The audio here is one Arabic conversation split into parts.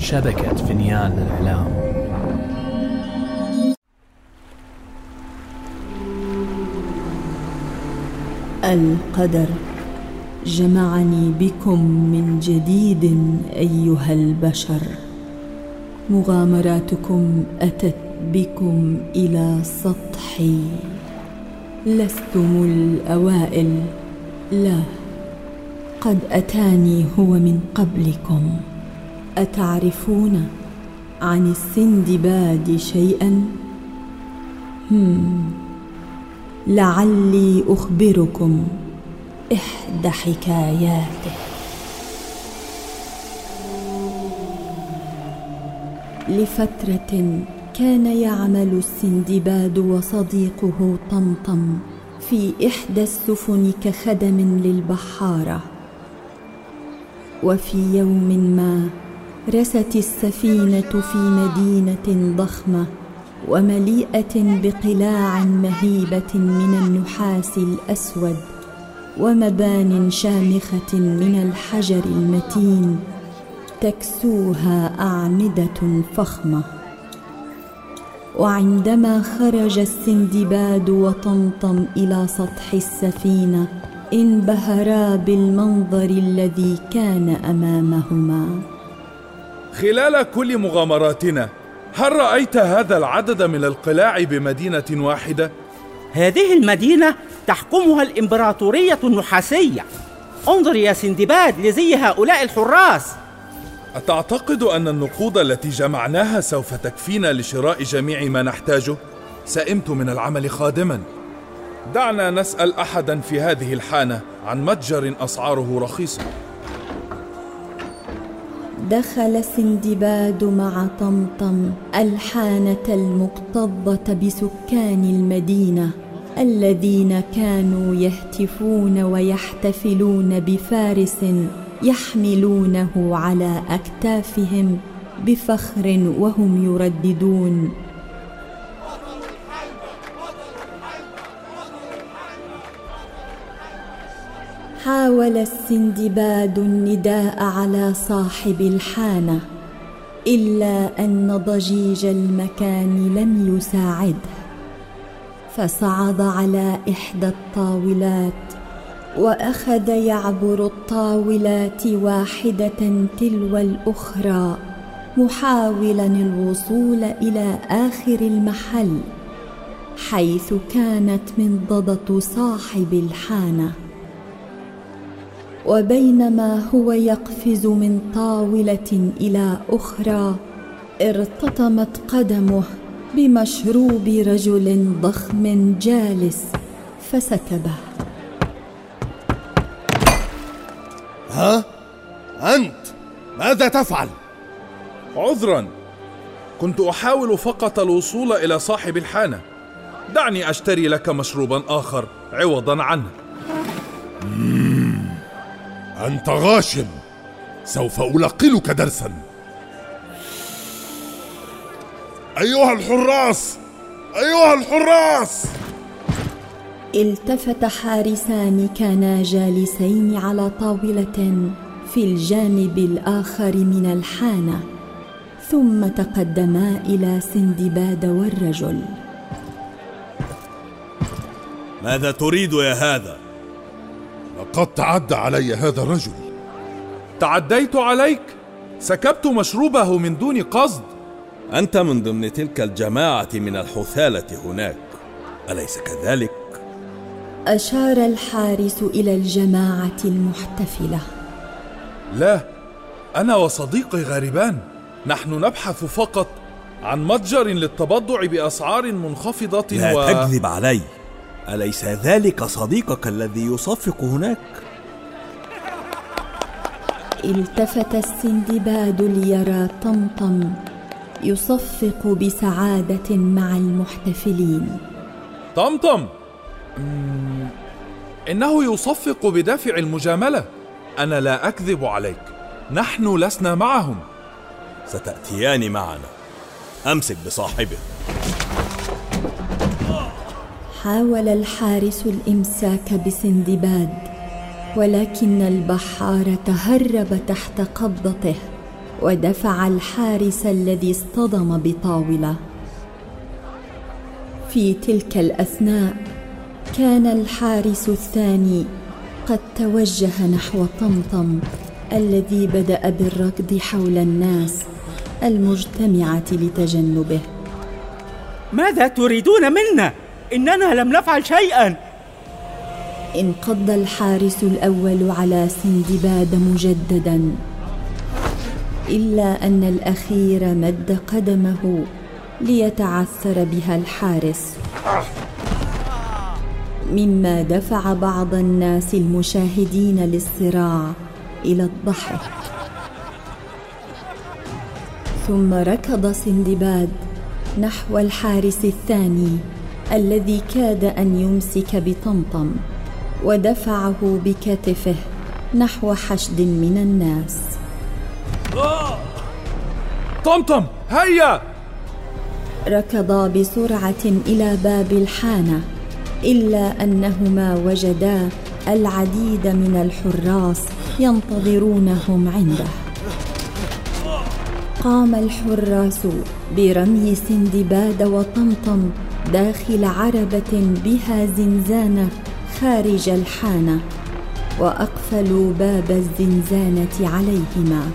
شبكة فنيان الإعلام القدر. جمعني بكم من جديد أيها البشر. مغامراتكم أتت بكم إلى سطحي. لستم الأوائل. لا قد أتاني هو من قبلكم. أتعرفون عن السندباد شيئا؟ هم لعلي أخبركم إحدى حكاياته. لفترة كان يعمل السندباد وصديقه طمطم في إحدى السفن كخدم للبحارة. وفي يوم ما رست السفينة في مدينة ضخمة ومليئة بقلاع مهيبة من النحاس الأسود ومبان شامخة من الحجر المتين تكسوها أعمدة فخمة. وعندما خرج السندباد وطمطم إلى سطح السفينة انبهرا بالمنظر الذي كان أمامهما. خلال كل مغامراتنا هل رأيت هذا العدد من القلاع بمدينة واحدة؟ هذه المدينة تحكمها الإمبراطورية النحاسية انظر يا سندباد لزي هؤلاء الحراس أتعتقد أن النقود التي جمعناها سوف تكفينا لشراء جميع ما نحتاجه؟ سئمت من العمل خادما دعنا نسأل أحدا في هذه الحانة عن متجر أسعاره رخيصة دخل سندباد مع طمطم الحانة المكتظه بسكان المدينة الذين كانوا يهتفون ويحتفلون بفارس يحملونه على أكتافهم بفخر وهم يرددون حاول السندباد النداء على صاحب الحانة إلا أن ضجيج المكان لم يساعده. فصعد على إحدى الطاولات وأخذ يعبر الطاولات واحدة تلو الأخرى محاولا الوصول إلى آخر المحل حيث كانت منضدة صاحب الحانة. وبينما هو يقفز من طاولة إلى أخرى ارتطمت قدمه بمشروب رجل ضخم جالس فسكبه. ها؟ أنت! ماذا تفعل؟ عذرا. كنت أحاول فقط الوصول إلى صاحب الحانة. دعني أشتري لك مشروبا آخر عوضا عنه. أنت غاشم. سوف ألقنك درسا. أيها الحراس! أيها الحراس! التفت حارسان كانا جالسين على طاولة في الجانب الآخر من الحانة ثم تقدما إلى سندباد والرجل. ماذا تريد يا هذا؟ لقد تعدى علي هذا الرجل. تعديت عليك؟ سكبت مشروبه من دون قصد؟ أنت من ضمن تلك الجماعة من الحثالة هناك. أليس كذلك؟ أشار الحارس إلى الجماعة المحتفلة. لا أنا وصديقي غاربان. نحن نبحث فقط عن متجر للتبضع بأسعار منخفضة لا و... تكذب علي. أليس ذلك صديقك الذي يصفق هناك؟ التفت السندباد ليرى طمطم يصفق بسعادة مع المحتفلين. طمطم! إنه يصفق بدافع المجاملة. أنا لا أكذب عليك. نحن لسنا معهم. ستأتيان معنا. أمسك بصاحبه. حاول الحارس الإمساك بسندباد ولكن البحار تهرب تحت قبضته ودفع الحارس الذي اصطدم بطاولة. في تلك الأثناء كان الحارس الثاني قد توجه نحو طمطم الذي بدأ بالركض حول الناس المجتمعة لتجنبه. ماذا تريدون منا؟ إننا لم نفعل شيئا. انقض الحارس الأول على سندباد مجددا. إلا أن الأخير مد قدمه ليتعثر بها الحارس. مما دفع بعض الناس المشاهدين للصراع إلى الضحك ثم ركض سندباد نحو الحارس الثاني. الذي كاد أن يمسك بطمطم ودفعه بكتفه نحو حشد من الناس. طمطم هيا! ركضا بسرعة إلى باب الحانة إلا أنهما وجدا العديد من الحراس ينتظرونهم عنده. قام الحراس برمي سندباد وطمطم داخل عربة بها زنزانة خارج الحانة وأقفلوا باب الزنزانة عليهما.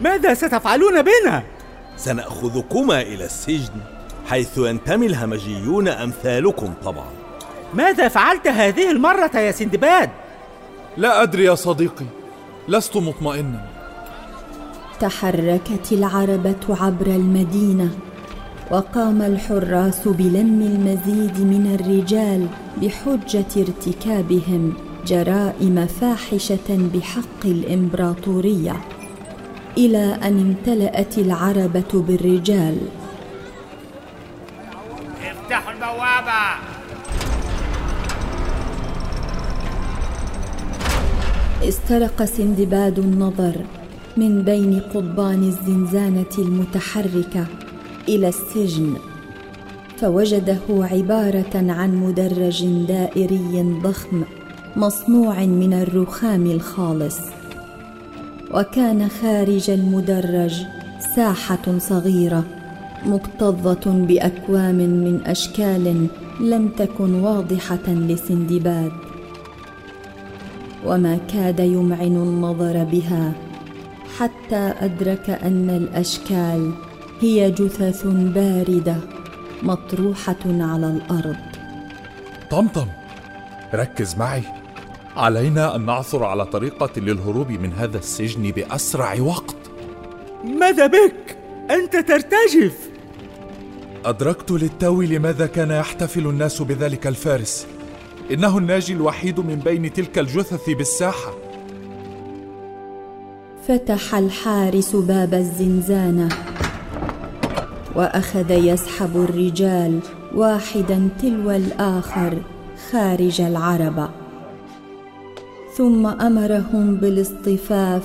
ماذا ستفعلون بنا؟ سنأخذكما إلى السجن حيث ينتمي الهمجيون أمثالكم طبعا. ماذا فعلت هذه المرة يا سندباد؟ لا أدري يا صديقي لست مطمئنا. تحركت العربة عبر المدينة وقام الحراس بلم المزيد من الرجال بحجة ارتكابهم جرائم فاحشة بحق الإمبراطورية. إلى أن امتلأت العربة بالرجال. افتحوا البوابة. استرق سندباد النظر. من بين قضبان الزنزانة المتحركة إلى السجن فوجده عبارة عن مدرج دائري ضخم مصنوع من الرخام الخالص. وكان خارج المدرج ساحة صغيرة مكتظة بأكوام من أشكال لم تكن واضحة لسندباد. وما كاد يمعن النظر بها حتى أدرك أن الأشكال هي جثث باردة مطروحة على الأرض. طمطم ركز معي. علينا أن نعثر على طريقة للهروب من هذا السجن بأسرع وقت. ماذا بك؟ أنت ترتجف. أدركت للتو لماذا كان يحتفل الناس بذلك الفارس. إنه الناجي الوحيد من بين تلك الجثث بالساحة. فتح الحارس باب الزنزانة. وأخذ يسحب الرجال واحدا تلو الآخر خارج العربه ثم أمرهم بالاصطفاف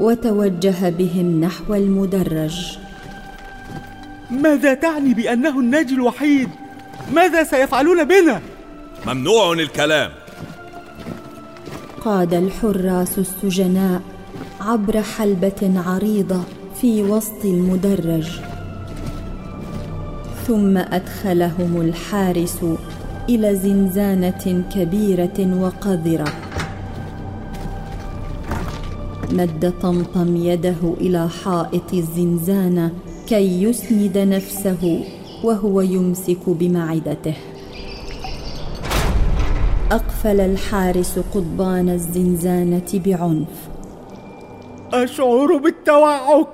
وتوجه بهم نحو المدرج. ماذا تعني بأنه الناجي الوحيد؟ ماذا سيفعلون بنا؟ ممنوع الكلام. قاد الحراس السجناء عبر حلبة عريضة في وسط المدرج. ثم أدخلهم الحارس إلى زنزانة كبيرة وقذرة. مد طمطم يده إلى حائط الزنزانة كي يسند نفسه وهو يمسك بمعدته. أقفل الحارس قضبان الزنزانة بعنف. أشعر بالتوعك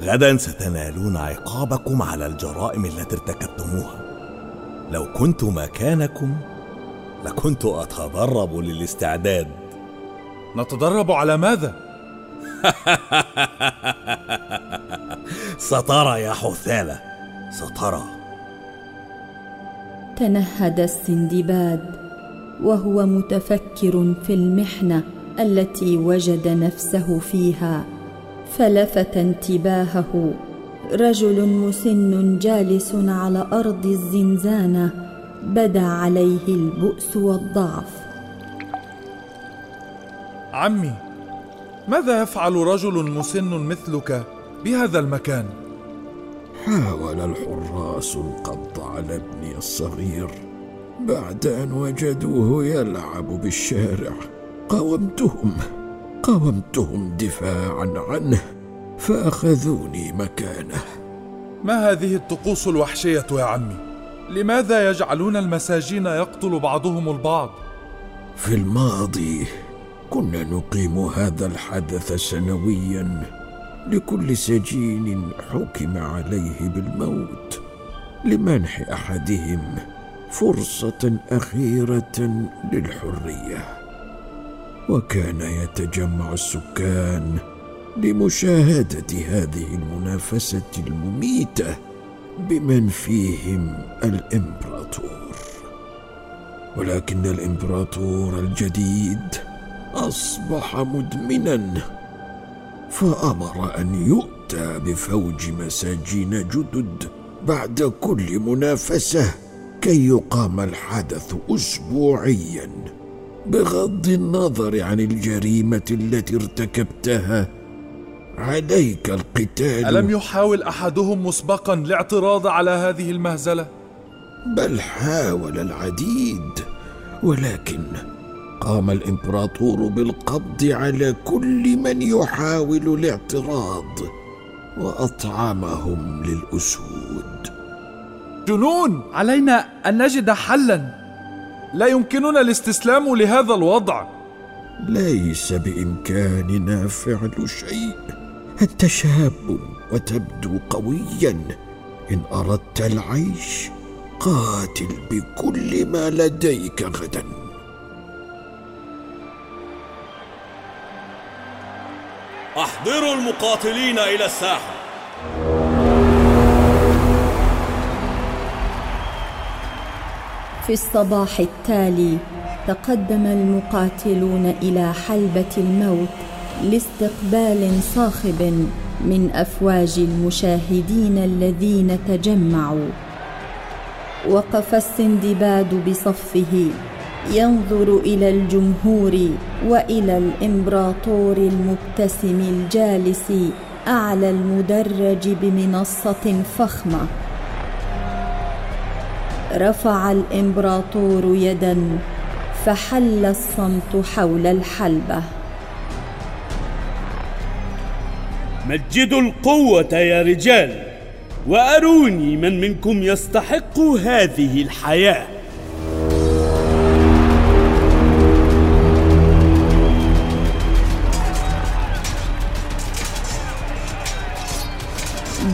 غدا ستنالون عقابكم على الجرائم التي ارتكبتموها. لو كنت مكانكم لكنت أتدرب للاستعداد. نتدرب على ماذا؟ سترى يا حثالة سترى. تنهد السندباد وهو متفكر في المحنة. التي وجد نفسه فيها فلفت انتباهه. رجل مسن جالس على أرض الزنزانة بدا عليه البؤس والضعف. عمي ماذا يفعل رجل مسن مثلك بهذا المكان؟ حاول الحراس القبض على ابني الصغير بعد أن وجدوه يلعب بالشارع. قاومتهم قاومتهم دفاعا عنه فأخذوني مكانه. ما هذه الطقوس الوحشية يا عمي؟ لماذا يجعلون المساجين يقتل بعضهم البعض؟ في الماضي كنا نقيم هذا الحدث سنويا لكل سجين حكم عليه بالموت لمنح أحدهم فرصة أخيرة للحرية. وكان يتجمع السكان لمشاهدة هذه المنافسة المميتة بمن فيهم الإمبراطور. ولكن الإمبراطور الجديد أصبح مدمنا فأمر أن يؤتى بفوج مساجين جدد بعد كل منافسة كي يقام الحدث اسبوعيا. بغض النظر عن الجريمة التي ارتكبتها عليك القتال. ألم يحاول أحدهم مسبقا الاعتراض على هذه المهزلة؟ بل حاول العديد ولكن قام الإمبراطور بالقبض على كل من يحاول الاعتراض وأطعمهم للأسود. جنون! علينا أن نجد حلا. لا يمكننا الاستسلام لهذا الوضع. ليس بإمكاننا فعل شيء. أنت شاب وتبدو قويا. إن أردت العيش قاتل بكل ما لديك غدا. أحضروا المقاتلين إلى الساحة. في الصباح التالي تقدم المقاتلون إلى حلبة الموت لاستقبال صاخب من أفواج المشاهدين الذين تجمعوا. وقف السندباد بصفه ينظر إلى الجمهور وإلى الإمبراطور المبتسم الجالس أعلى المدرج بمنصة فخمة. رفع الإمبراطور يدا فحل الصمت حول الحلبة. مجدوا القوة يا رجال وأروني من منكم يستحق هذه الحياة.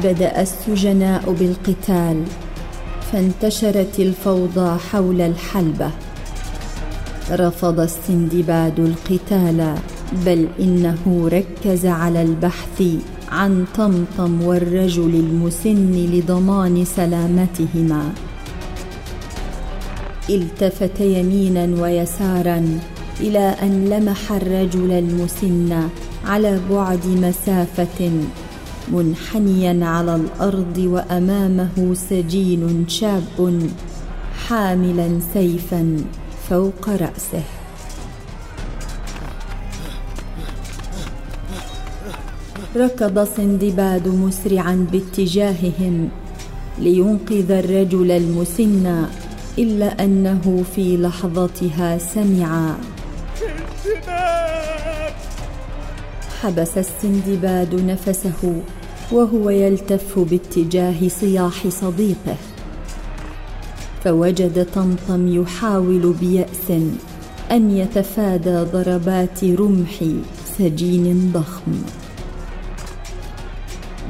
بدأ السجناء بالقتال. فانتشرت الفوضى حول الحلبة. رفض السندباد القتال بل إنه ركز على البحث عن طمطم والرجل المسن لضمان سلامتهما. التفت يمينا ويسارا إلى أن لمح الرجل المسن على بعد مسافة منحنيا على الأرض وأمامه سجين شاب حاملا سيفا فوق رأسه. ركض سندباد مسرعا باتجاههم لينقذ الرجل المسن إلا أنه في لحظتها سمع. حبس السندباد نفسه وهو يلتف باتجاه صياح صديقه. فوجد طمطم يحاول بيأس أن يتفادى ضربات رمح سجين ضخم.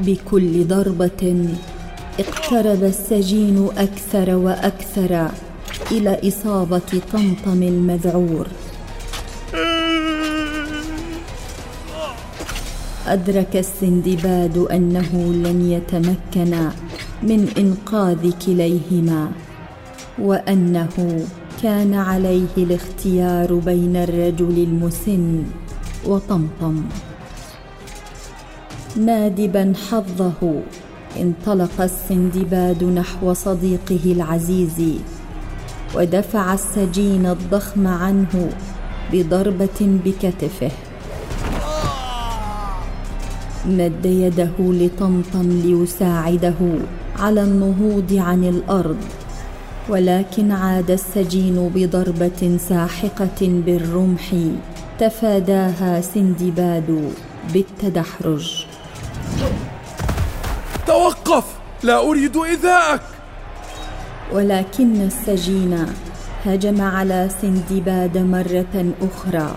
بكل ضربة اقترب السجين أكثر وأكثر إلى إصابة طمطم المذعور. أدرك السندباد أنه لن يتمكن من إنقاذ كليهما وأنه كان عليه الاختيار بين الرجل المسن وطمطم. نادبا حظه انطلق السندباد نحو صديقه العزيز ودفع السجين الضخم عنه بضربة بكتفه. مد يده لطمطم ليساعده على النهوض عن الأرض. ولكن عاد السجين بضربة ساحقة بالرمح تفاداها سندباد بالتدحرج. توقف! لا أريد ايذاءك ولكن السجين هجم على سندباد مرة أخرى.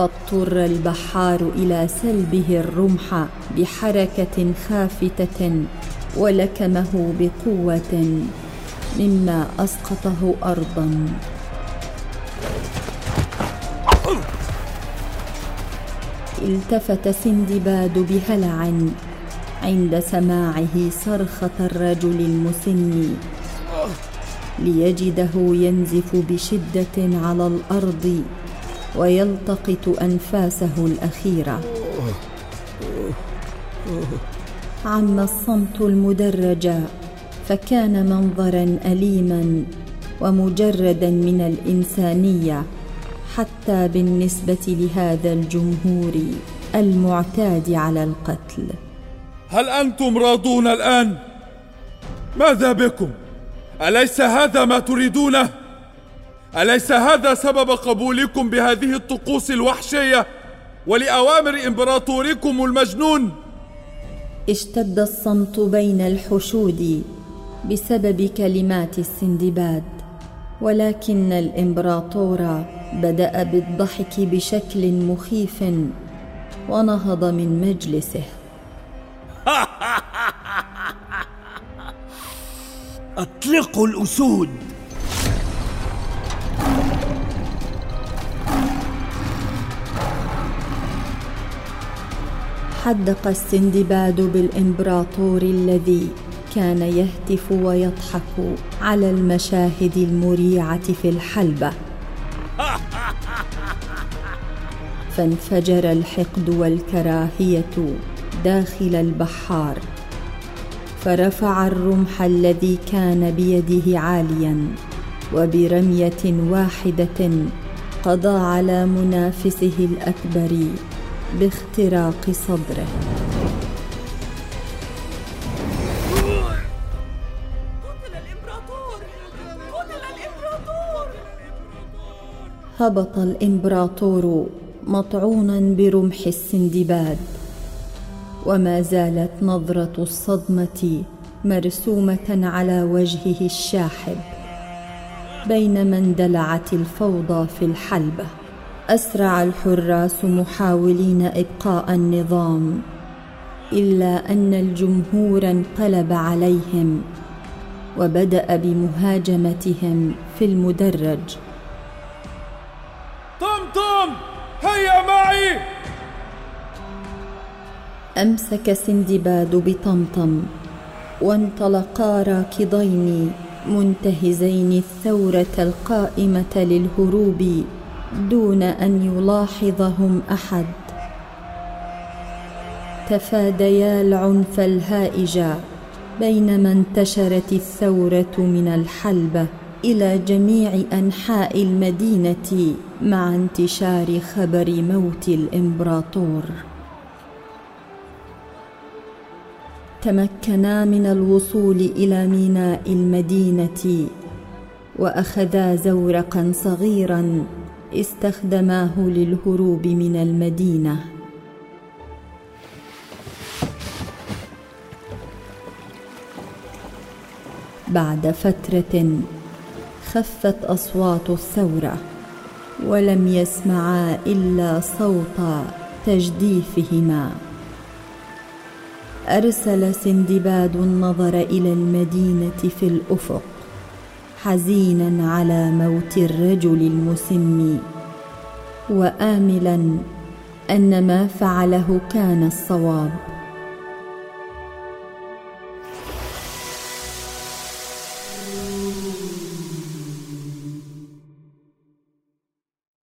فاضطر البحار إلى سلبه الرمح بحركة خافتة ولكمه بقوة مما أسقطه ارضا. التفت سندباد بهلع عند سماعه صرخة الرجل المسن ليجده ينزف بشدة على الأرض. ويلتقط أنفاسه الأخيرة. عم الصمت المدرج فكان منظرا اليما ومجردا من الإنسانية حتى بالنسبة لهذا الجمهور المعتاد على القتل. هل أنتم راضون الآن؟ ماذا بكم؟ أليس هذا ما تريدونه؟ أليس هذا سبب قبولكم بهذه الطقوس الوحشية ولأوامر إمبراطوركم المجنون؟ اشتد الصمت بين الحشود بسبب كلمات السندباد ولكن الإمبراطور بدأ بالضحك بشكل مخيف ونهض من مجلسه. أطلقوا الأسود. حدق السندباد بالإمبراطور الذي كان يهتف ويضحك على المشاهد المريعة في الحلبة. فانفجر الحقد والكراهية داخل البحار. فرفع الرمح الذي كان بيده عاليا وبرمية واحدة قضى على منافسه الأكبر باختراق صدره هبط الإمبراطور مطعونا برمح السندباد. وما زالت نظرة الصدمة مرسومة على وجهه الشاحب بينما اندلعت الفوضى في الحلبة. أسرع الحراس محاولين إبقاء النظام إلا أن الجمهور انقلب عليهم وبدأ بمهاجمتهم في المدرج. طمطم هيا معي! أمسك سندباد بطمطم وانطلقا راكضين منتهزين الثورة القائمة للهروب. دون أن يلاحظهم أحد. تفاديا العنف الهائج بينما انتشرت الثورة من الحلبة إلى جميع أنحاء المدينة مع انتشار خبر موت الإمبراطور. تمكنا من الوصول إلى ميناء المدينة وأخذا زورقا صغيرا استخدماه للهروب من المدينة. بعد فترة خفت أصوات الثورة ولم يسمعا إلا صوت تجديفهما. أرسل سندباد النظر إلى المدينة في الأفق. حزينا على موت الرجل المسن وآملا أن ما فعله كان الصواب.